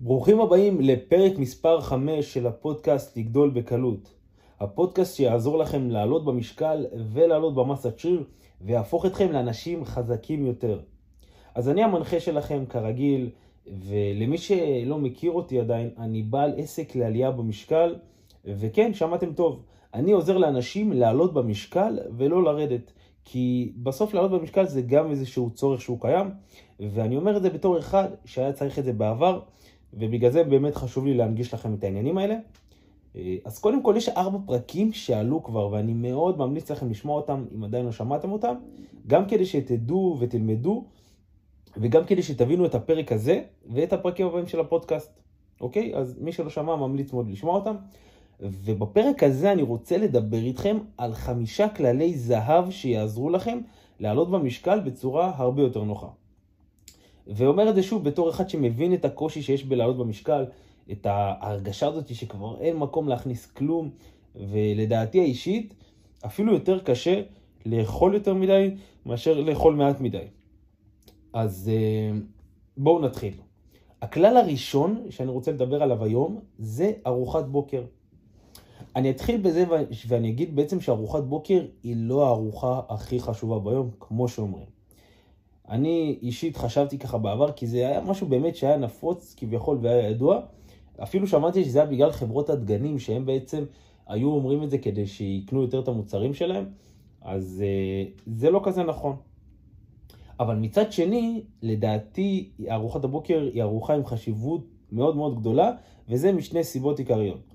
ברוכים הבאים לפרק מספר 5 של הפודקאסט לגדול בקלות. הפודקאסט שיעזור לכם לעלות במשקל ולעלות במסת שריר ויהפוך אתכם לאנשים חזקים יותר. אז אני המנחה שלכם כרגיל, ולמי שלא מכיר אותי עדיין, אני בעל עסק לעלייה במשקל, וכן, שמעתם טוב, אני עוזר לאנשים לעלות במשקל ולא לרדת. כי בסוף לעלות במשקל זה גם איזשהו צורך שהוא קיים, ואני אומר את זה בתור אחד שהיה צריך את זה בעבר, ובגלל זה באמת חשוב לי להנגיש לכם את העניינים האלה. אז קודם כל יש ארבע פרקים שעלו כבר, ואני מאוד ממליץ לכם לשמוע אותם, אם עדיין לא שמעתם אותם, גם כדי שתדעו ותלמדו, וגם כדי שתבינו את הפרק הזה, ואת הפרקים הבאים של הפודקאסט. אוקיי? אז מי שלא שמע, ממליץ מאוד לשמוע אותם. ובפרק הזה אני רוצה לדבר איתכם על חמישה כללי זהב שיעזרו לכם לעלות במשקל בצורה הרבה יותר נוחה. ואומר את זה שוב בתור אחד שמבין את הקושי שיש בלעלות במשקל, את ההרגשה הזאת שכבר אין מקום להכניס כלום, ולדעתי האישית, אפילו יותר קשה לאכול יותר מדי מאשר לאכול מעט מדי. אז אה, בואו נתחיל. הכלל הראשון שאני רוצה לדבר עליו היום זה ארוחת בוקר. אני אתחיל בזה ואני אגיד בעצם שארוחת בוקר היא לא הארוחה הכי חשובה ביום, כמו שאומרים. אני אישית חשבתי ככה בעבר, כי זה היה משהו באמת שהיה נפוץ כביכול והיה ידוע. אפילו שמעתי שזה היה בגלל חברות הדגנים, שהם בעצם היו אומרים את זה כדי שיקנו יותר את המוצרים שלהם, אז uh, זה לא כזה נכון. אבל מצד שני, לדעתי, ארוחת הבוקר היא ארוחה עם חשיבות מאוד מאוד גדולה, וזה משני סיבות עיקריות.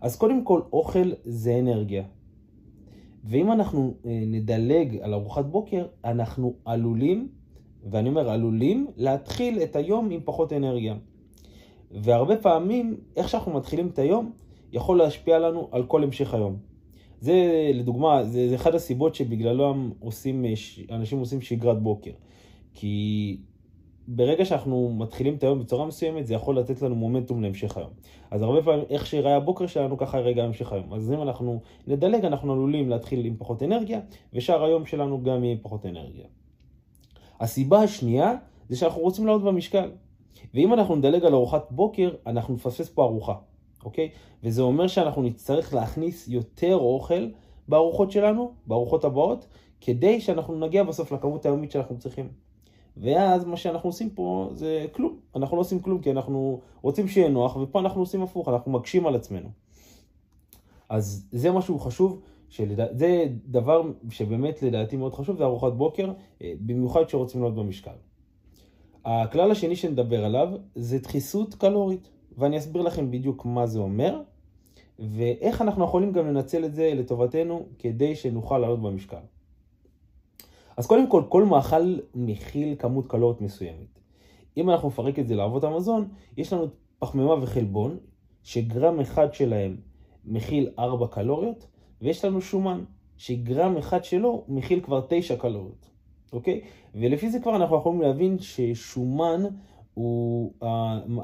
אז קודם כל, אוכל זה אנרגיה. ואם אנחנו אה, נדלג על ארוחת בוקר, אנחנו עלולים, ואני אומר עלולים, להתחיל את היום עם פחות אנרגיה. והרבה פעמים, איך שאנחנו מתחילים את היום, יכול להשפיע לנו על כל המשך היום. זה לדוגמה, זה, זה אחד הסיבות שבגללו עושים, אה, אנשים עושים שגרת בוקר. כי ברגע שאנחנו מתחילים את היום בצורה מסוימת, זה יכול לתת לנו מומנטום להמשך היום. אז הרבה פעמים, איך שיראה הבוקר שלנו, ככה יראה גם המשך היום. אז אם אנחנו נדלג, אנחנו עלולים להתחיל עם פחות אנרגיה, ושאר היום שלנו גם יהיה פחות אנרגיה. הסיבה השנייה, זה שאנחנו רוצים לעלות במשקל. ואם אנחנו נדלג על ארוחת בוקר, אנחנו נפספס פה ארוחה, אוקיי? וזה אומר שאנחנו נצטרך להכניס יותר אוכל בארוחות שלנו, בארוחות הבאות, כדי שאנחנו נגיע בסוף לכמות היומית שאנחנו צריכים. ואז מה שאנחנו עושים פה זה כלום. אנחנו לא עושים כלום כי אנחנו רוצים שיהיה נוח, ופה אנחנו עושים הפוך, אנחנו מקשים על עצמנו. אז זה משהו חשוב, שלד... זה דבר שבאמת לדעתי מאוד חשוב, זה ארוחת בוקר, אה, במיוחד כשרוצים לעלות במשקל. הכלל השני שנדבר עליו זה דחיסות קלורית, ואני אסביר לכם בדיוק מה זה אומר, ואיך אנחנו יכולים גם לנצל את זה לטובתנו כדי שנוכל לעלות במשקל. אז קודם כל, כל מאכל מכיל כמות קלוריות מסוימת. אם אנחנו נפרק את זה לאבות המזון, יש לנו פחמימה וחלבון, שגרם אחד שלהם מכיל 4 קלוריות, ויש לנו שומן, שגרם אחד שלו מכיל כבר 9 קלוריות, אוקיי? ולפי זה כבר אנחנו יכולים להבין ששומן הוא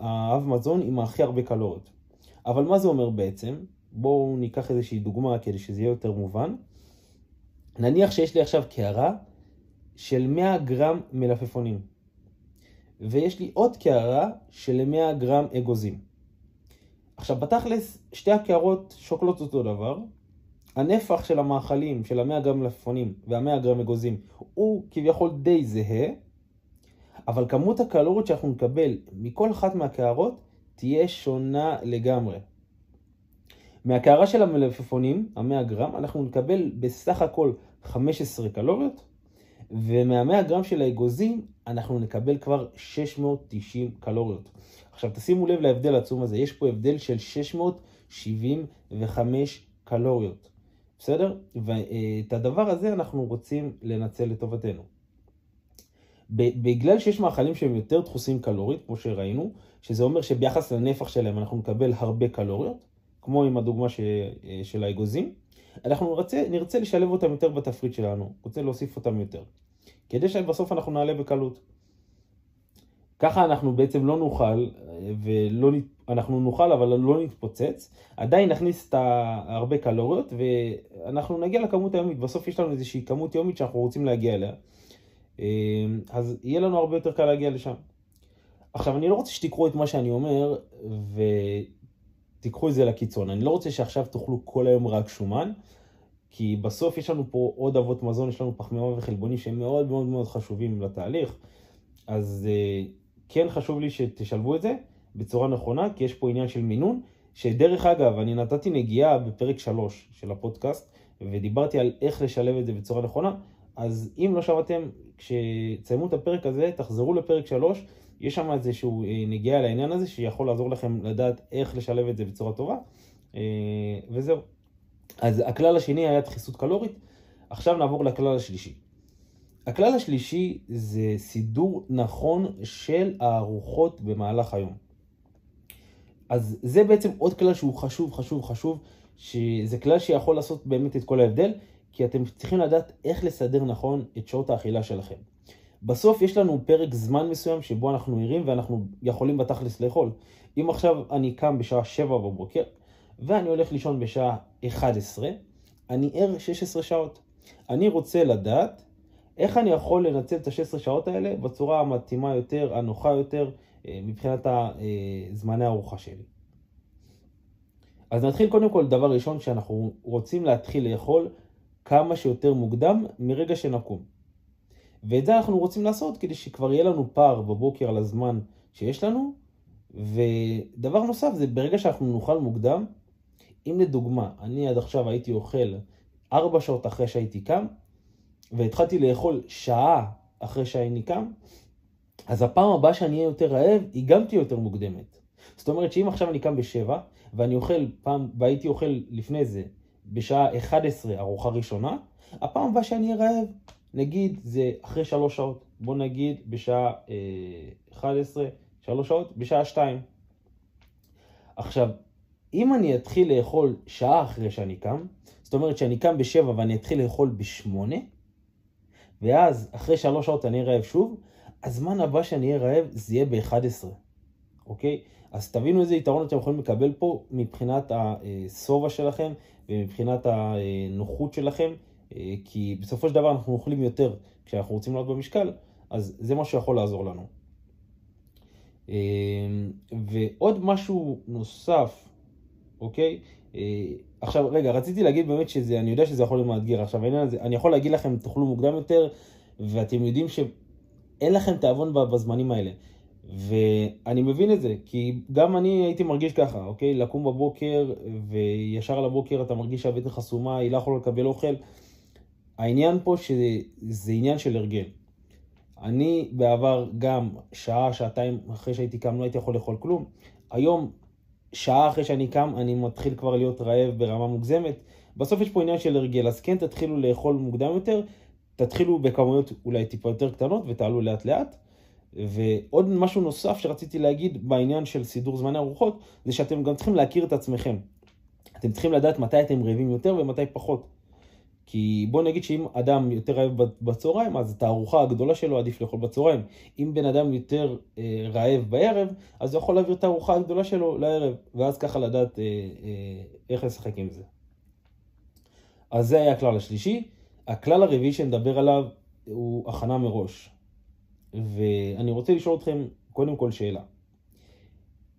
האב מזון עם הכי הרבה קלוריות. אבל מה זה אומר בעצם? בואו ניקח איזושהי דוגמה כדי שזה יהיה יותר מובן. נניח שיש לי עכשיו קערה של 100 גרם מלפפונים. ויש לי עוד קערה של 100 גרם אגוזים. עכשיו, בתכלס, שתי הקערות שוקלות אותו דבר. הנפח של המאכלים, של ה-100 גרם מלפפונים וה-100 גרם אגוזים, הוא כביכול די זהה, אבל כמות הקלוריות שאנחנו נקבל מכל אחת מהקערות תהיה שונה לגמרי. מהקערה של המלפפונים, ה-100 גרם, אנחנו נקבל בסך הכל 15 קלוריות, ומה-100 גרם של האגוזים אנחנו נקבל כבר 690 קלוריות. עכשיו תשימו לב להבדל העצום הזה, יש פה הבדל של 675 קלוריות, בסדר? ואת הדבר הזה אנחנו רוצים לנצל לטובתנו. בגלל שיש מאכלים שהם יותר דחוסים קלורית, כמו שראינו, שזה אומר שביחס לנפח שלהם אנחנו נקבל הרבה קלוריות, כמו עם הדוגמה של האגוזים, אנחנו נרצה, נרצה לשלב אותם יותר בתפריט שלנו, רוצה להוסיף אותם יותר. כדי שבסוף אנחנו נעלה בקלות. ככה אנחנו בעצם לא נוכל, ולא, אנחנו נוכל אבל לא נתפוצץ, עדיין נכניס את הרבה קלוריות ואנחנו נגיע לכמות היומית, בסוף יש לנו איזושהי כמות יומית שאנחנו רוצים להגיע אליה, אז יהיה לנו הרבה יותר קל להגיע לשם. עכשיו, אני לא רוצה שתקראו את מה שאני אומר ותיקחו את זה לקיצון. אני לא רוצה שעכשיו תאכלו כל היום רק שומן, כי בסוף יש לנו פה עוד אבות מזון, יש לנו פחמימה וחלבונים שהם מאוד מאוד מאוד חשובים לתהליך. אז אה, כן חשוב לי שתשלבו את זה בצורה נכונה, כי יש פה עניין של מינון, שדרך אגב, אני נתתי נגיעה בפרק 3 של הפודקאסט, ודיברתי על איך לשלב את זה בצורה נכונה, אז אם לא שמעתם, כשתסיימו את הפרק הזה, תחזרו לפרק 3, יש שם איזשהו אה, נגיעה לעניין הזה, שיכול לעזור לכם לדעת איך לשלב את זה בצורה טובה, אה, וזהו. אז הכלל השני היה דחיסות קלורית, עכשיו נעבור לכלל השלישי. הכלל השלישי זה סידור נכון של הארוחות במהלך היום. אז זה בעצם עוד כלל שהוא חשוב, חשוב, חשוב, שזה כלל שיכול לעשות באמת את כל ההבדל, כי אתם צריכים לדעת איך לסדר נכון את שעות האכילה שלכם. בסוף יש לנו פרק זמן מסוים שבו אנחנו ערים ואנחנו יכולים בתכלס לאכול. אם עכשיו אני קם בשעה 7 בבוקר ואני הולך לישון בשעה 11, אני ער 16 שעות. אני רוצה לדעת איך אני יכול לנצל את ה-16 שעות האלה בצורה המתאימה יותר, הנוחה יותר, אה, מבחינת אה, זמני הארוחה שלי. אז נתחיל קודם כל, דבר ראשון, שאנחנו רוצים להתחיל לאכול כמה שיותר מוקדם מרגע שנקום. ואת זה אנחנו רוצים לעשות כדי שכבר יהיה לנו פער בבוקר על הזמן שיש לנו. ודבר נוסף זה ברגע שאנחנו נאכל מוקדם, אם לדוגמה, אני עד עכשיו הייתי אוכל 4 שעות אחרי שהייתי קם, והתחלתי לאכול שעה אחרי שהייתי קם, אז הפעם הבאה שאני אהיה יותר רעב, היא גם תהיה יותר מוקדמת. זאת אומרת שאם עכשיו אני קם בשבע, ואני אוכל פעם, והייתי אוכל לפני זה, בשעה 11 ארוחה ראשונה, הפעם הבאה שאני אהיה רעב, נגיד זה אחרי שלוש שעות, בוא נגיד בשעה אה, 11, שלוש שעות, בשעה 2. עכשיו, אם אני אתחיל לאכול שעה אחרי שאני קם, זאת אומרת שאני קם בשבע ואני אתחיל לאכול בשמונה, ואז אחרי שלוש שעות אני אהיה רעב שוב, הזמן הבא שאני אהיה רעב זה יהיה ב-11, אוקיי? אז תבינו איזה יתרון אתם יכולים לקבל פה מבחינת השובע שלכם ומבחינת הנוחות שלכם, אה, כי בסופו של דבר אנחנו אוכלים יותר כשאנחנו רוצים לעלות במשקל, אז זה מה שיכול לעזור לנו. אה, ועוד משהו נוסף, אוקיי? אה, עכשיו, רגע, רציתי להגיד באמת שזה, אני יודע שזה יכול להיות מאתגר. עכשיו, העניין הזה, אני יכול להגיד לכם, תאכלו מוקדם יותר, ואתם יודעים שאין לכם תיאבון בזמנים האלה. ואני מבין את זה, כי גם אני הייתי מרגיש ככה, אוקיי? לקום בבוקר, וישר על הבוקר אתה מרגיש שהבטן חסומה, היא לא יכולה לקבל אוכל. העניין פה שזה עניין של הרגל. אני בעבר גם שעה, שעתיים אחרי שהייתי קם לא הייתי יכול לאכול כלום. היום, שעה אחרי שאני קם, אני מתחיל כבר להיות רעב ברמה מוגזמת. בסוף יש פה עניין של הרגל, אז כן תתחילו לאכול מוקדם יותר, תתחילו בכמויות אולי טיפה יותר קטנות ותעלו לאט לאט. ועוד משהו נוסף שרציתי להגיד בעניין של סידור זמני ארוחות, זה שאתם גם צריכים להכיר את עצמכם. אתם צריכים לדעת מתי אתם רעבים יותר ומתי פחות. כי בוא נגיד שאם אדם יותר רעב בצהריים, אז את הארוחה הגדולה שלו עדיף לאכול בצהריים. אם בן אדם יותר אה, רעב בערב, אז הוא יכול להעביר את הארוחה הגדולה שלו לערב, ואז ככה לדעת אה, אה, איך לשחק עם זה. אז זה היה הכלל השלישי. הכלל הרביעי שנדבר עליו הוא הכנה מראש. ואני רוצה לשאול אתכם קודם כל שאלה.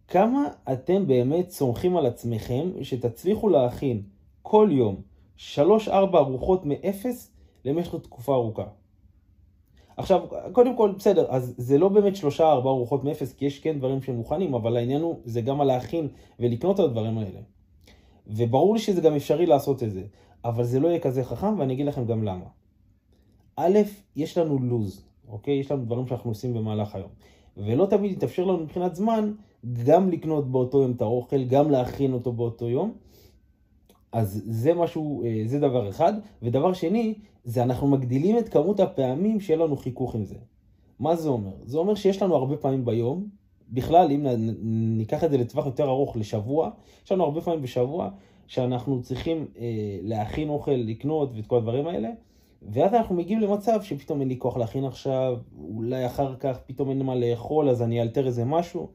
כמה אתם באמת סומכים על עצמכם שתצליחו להכין כל יום 3-4 ארוחות מאפס למשך תקופה ארוכה? עכשיו, קודם כל, בסדר, אז זה לא באמת 3-4 ארוחות מאפס, כי יש כן דברים שהם מוכנים, אבל העניין הוא, זה גם על להכין ולקנות את הדברים האלה. וברור לי שזה גם אפשרי לעשות את זה, אבל זה לא יהיה כזה חכם, ואני אגיד לכם גם למה. א', יש לנו לוז. אוקיי? יש לנו דברים שאנחנו עושים במהלך היום. ולא תמיד יתאפשר לנו מבחינת זמן גם לקנות באותו יום את האוכל, גם להכין אותו באותו יום. אז זה משהו, אה, זה דבר אחד. ודבר שני, זה אנחנו מגדילים את כמות הפעמים שיהיה לנו חיכוך עם זה. מה זה אומר? זה אומר שיש לנו הרבה פעמים ביום, בכלל, אם ניקח את זה לטווח יותר ארוך, לשבוע, יש לנו הרבה פעמים בשבוע שאנחנו צריכים אה, להכין אוכל, לקנות ואת כל הדברים האלה. ואז אנחנו מגיעים למצב שפתאום אין לי כוח להכין עכשיו, אולי אחר כך פתאום אין מה לאכול, אז אני אאלתר איזה משהו,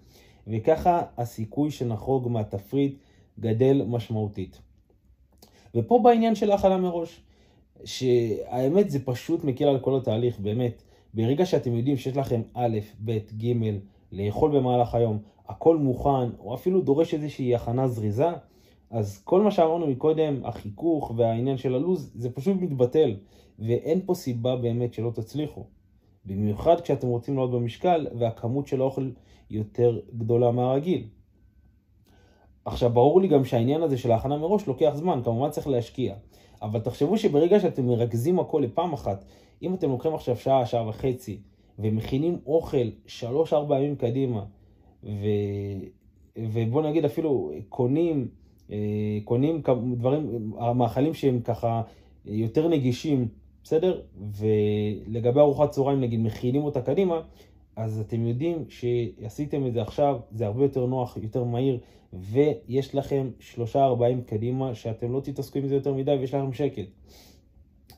וככה הסיכוי שנחרוג מהתפריט גדל משמעותית. ופה בעניין של ההכנה מראש, שהאמת זה פשוט מקל על כל התהליך, באמת. ברגע שאתם יודעים שיש לכם א', ב', ג', לאכול במהלך היום, הכל מוכן, או אפילו דורש איזושהי הכנה זריזה, אז כל מה שאמרנו מקודם, החיכוך והעניין של הלו"ז, זה פשוט מתבטל, ואין פה סיבה באמת שלא תצליחו. במיוחד כשאתם רוצים לעלות במשקל והכמות של האוכל יותר גדולה מהרגיל. עכשיו, ברור לי גם שהעניין הזה של ההכנה מראש לוקח זמן, כמובן צריך להשקיע. אבל תחשבו שברגע שאתם מרכזים הכל לפעם אחת, אם אתם לוקחים עכשיו שעה, שעה וחצי, ומכינים אוכל שלוש-ארבע ימים קדימה, ו... ובוא נגיד אפילו קונים, אה, קונים דברים, המאכלים שהם ככה יותר נגישים, בסדר? ולגבי ארוחת צהריים, נגיד, מכינים אותה קדימה, אז אתם יודעים שעשיתם את זה עכשיו, זה הרבה יותר נוח, יותר מהיר, ויש לכם שלושה ארבעים קדימה, שאתם לא תתעסקו עם זה יותר מדי ויש לכם שקט.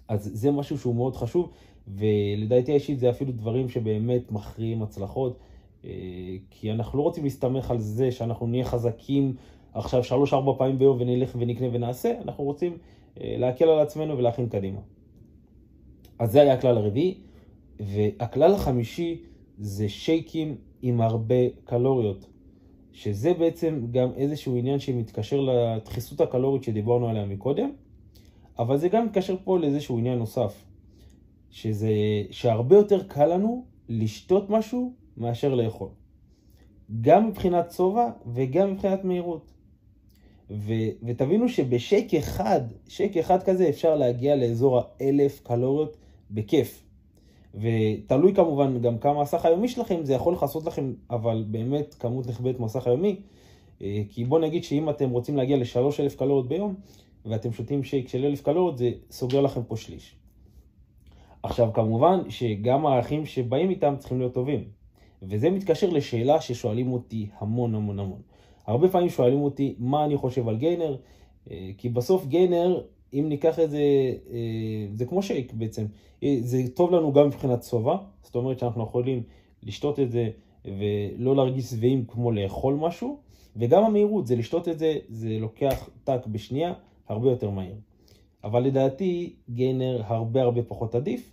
אז זה משהו שהוא מאוד חשוב, ולדעתי האישית זה אפילו דברים שבאמת מכריעים הצלחות, אה, כי אנחנו לא רוצים להסתמך על זה שאנחנו נהיה חזקים עכשיו שלוש-ארבע פעמים ביום ונלך ונקנה ונעשה, אנחנו רוצים אה, להקל על עצמנו ולהכין קדימה. אז זה היה הכלל הרביעי, והכלל החמישי זה שייקים עם הרבה קלוריות, שזה בעצם גם איזשהו עניין שמתקשר לדחיסות הקלורית שדיברנו עליה מקודם, אבל זה גם מתקשר פה לאיזשהו עניין נוסף, שזה שהרבה יותר קל לנו לשתות משהו מאשר לאכול. גם מבחינת שובע וגם מבחינת מהירות. ו, ותבינו שבשייק אחד, שייק אחד כזה אפשר להגיע לאזור האלף קלוריות בכיף. ותלוי כמובן גם כמה הסך היומי שלכם, זה יכול לכסות לכם, אבל באמת כמות נכבדת מהסך היומי. אה, כי בוא נגיד שאם אתם רוצים להגיע ל-3,000 קלוריות ביום, ואתם שותים שייק של 1,000 קלוריות, זה סוגר לכם פה שליש. עכשיו כמובן שגם הערכים שבאים איתם צריכים להיות טובים. וזה מתקשר לשאלה ששואלים אותי המון המון המון. הרבה פעמים שואלים אותי מה אני חושב על גיינר, אה, כי בסוף גיינר אם ניקח את זה, אה, זה כמו שייק בעצם, אה, זה טוב לנו גם מבחינת שובע, זאת אומרת שאנחנו יכולים לשתות את זה ולא להרגיש שבעים כמו לאכול משהו, וגם המהירות, זה לשתות את זה, זה לוקח טאק בשנייה, הרבה יותר מהיר. אבל לדעתי גיינר הרבה הרבה פחות עדיף,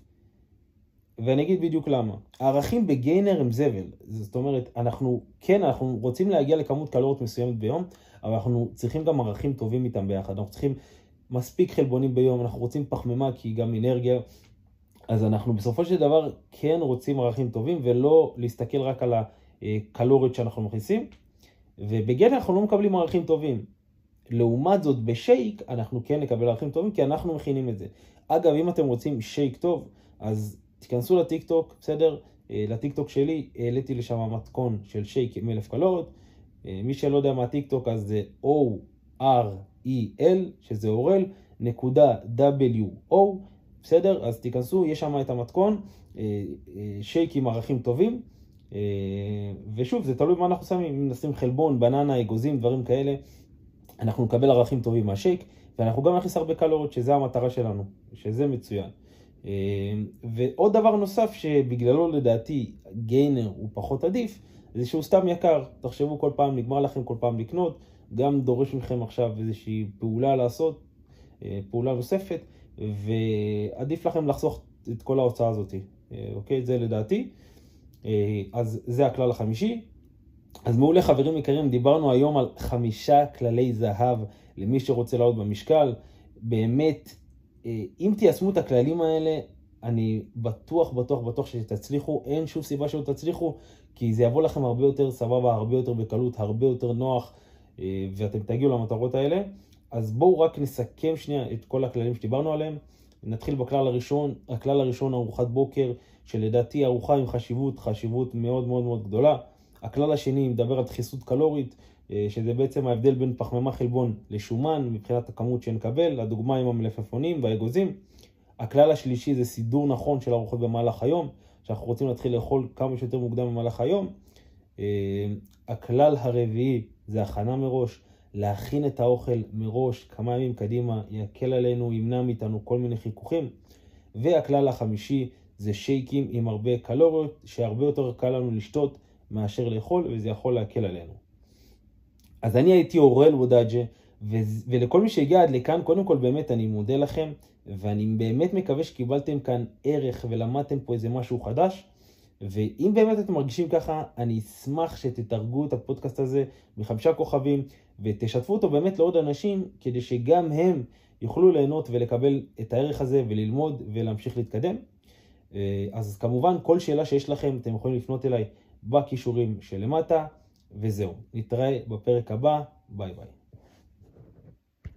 ואני אגיד בדיוק למה. הערכים בגיינר הם זבל, זאת אומרת, אנחנו, כן, אנחנו רוצים להגיע לכמות קלוריות מסוימת ביום, אבל אנחנו צריכים גם ערכים טובים איתם ביחד, אנחנו צריכים מספיק חלבונים ביום, אנחנו רוצים פחמימה כי היא גם אנרגיה, אז אנחנו בסופו של דבר כן רוצים ערכים טובים ולא להסתכל רק על הקלוריות שאנחנו מכניסים, ובגן אנחנו לא מקבלים ערכים טובים. לעומת זאת בשייק אנחנו כן נקבל ערכים טובים כי אנחנו מכינים את זה. אגב, אם אתם רוצים שייק טוב, אז תיכנסו לטיק טוק, בסדר? אה, לטיק טוק שלי העליתי לשם מתכון של שייק עם אלף קלוריות. אה, מי שלא יודע מה טיק טוק אז זה O-R E-L, שזה אורל, נקודה W-O, בסדר? אז תיכנסו, יש שם את המתכון, אה, אה, שייק עם ערכים טובים, אה, ושוב, זה תלוי מה אנחנו שמים, אם נשים חלבון, בננה, אגוזים, דברים כאלה, אנחנו נקבל ערכים טובים מהשייק, ואנחנו גם נכניס הרבה קלוריות, שזה המטרה שלנו, שזה מצוין. ועוד דבר נוסף שבגללו לדעתי גיינר הוא פחות עדיף, זה שהוא סתם יקר. תחשבו כל פעם, נגמר לכם כל פעם לקנות, גם דורש מכם עכשיו איזושהי פעולה לעשות, אה, פעולה נוספת, ועדיף לכם לחסוך את כל ההוצאה הזאת, אה, אוקיי? זה לדעתי. אה, אז זה הכלל החמישי. אז מעולה חברים יקרים, דיברנו היום על חמישה כללי זהב למי שרוצה לעלות במשקל. באמת, אם תיישמו את הכללים האלה, אני בטוח, בטוח, בטוח שתצליחו, אין שום סיבה שלא תצליחו, כי זה יבוא לכם הרבה יותר סבבה, הרבה יותר בקלות, הרבה יותר נוח. אה, ואתם תגיעו למטרות האלה. אז בואו רק נסכם שנייה את כל הכללים שדיברנו עליהם. נתחיל בכלל הראשון, הכלל הראשון ארוחת בוקר, שלדעתי ארוחה עם חשיבות, חשיבות מאוד מאוד מאוד גדולה. הכלל השני מדבר על דחיסות קלורית, אה, שזה בעצם ההבדל בין פחמימה חלבון לשומן מבחינת הכמות שנקבל, הדוגמה עם המלפפונים והאגוזים. הכלל השלישי זה סידור נכון של ארוחות במהלך היום, שאנחנו רוצים להתחיל לאכול כמה שיותר מוקדם במהלך היום. אה, הכלל הרביעי זה הכנה מראש, להכין את האוכל מראש כמה ימים קדימה, יקל עלינו, ימנע מאיתנו כל מיני חיכוכים. והכלל החמישי זה שייקים עם הרבה קלוריות, שהרבה יותר קל לנו לשתות מאשר לאכול, וזה יכול להקל עלינו. אז אני הייתי אורל וודאג'ה, ולכל מי שהגיע עד לכאן, קודם כל באמת אני מודה לכם, ואני באמת מקווה שקיבלתם כאן ערך ולמדתם פה איזה משהו חדש. ואם באמת אתם מרגישים ככה, אני אשמח שתתרגו את הפודקאסט הזה מחמישה כוכבים, ותשתפו אותו באמת לעוד אנשים, כדי שגם הם יוכלו ליהנות ולקבל את הערך הזה וללמוד ולהמשיך להתקדם. אה, אז כמובן, כל שאלה שיש לכם, אתם יכולים לפנות אליי בכישורים שלמטה, וזהו. נתראה בפרק הבא, ביי ביי.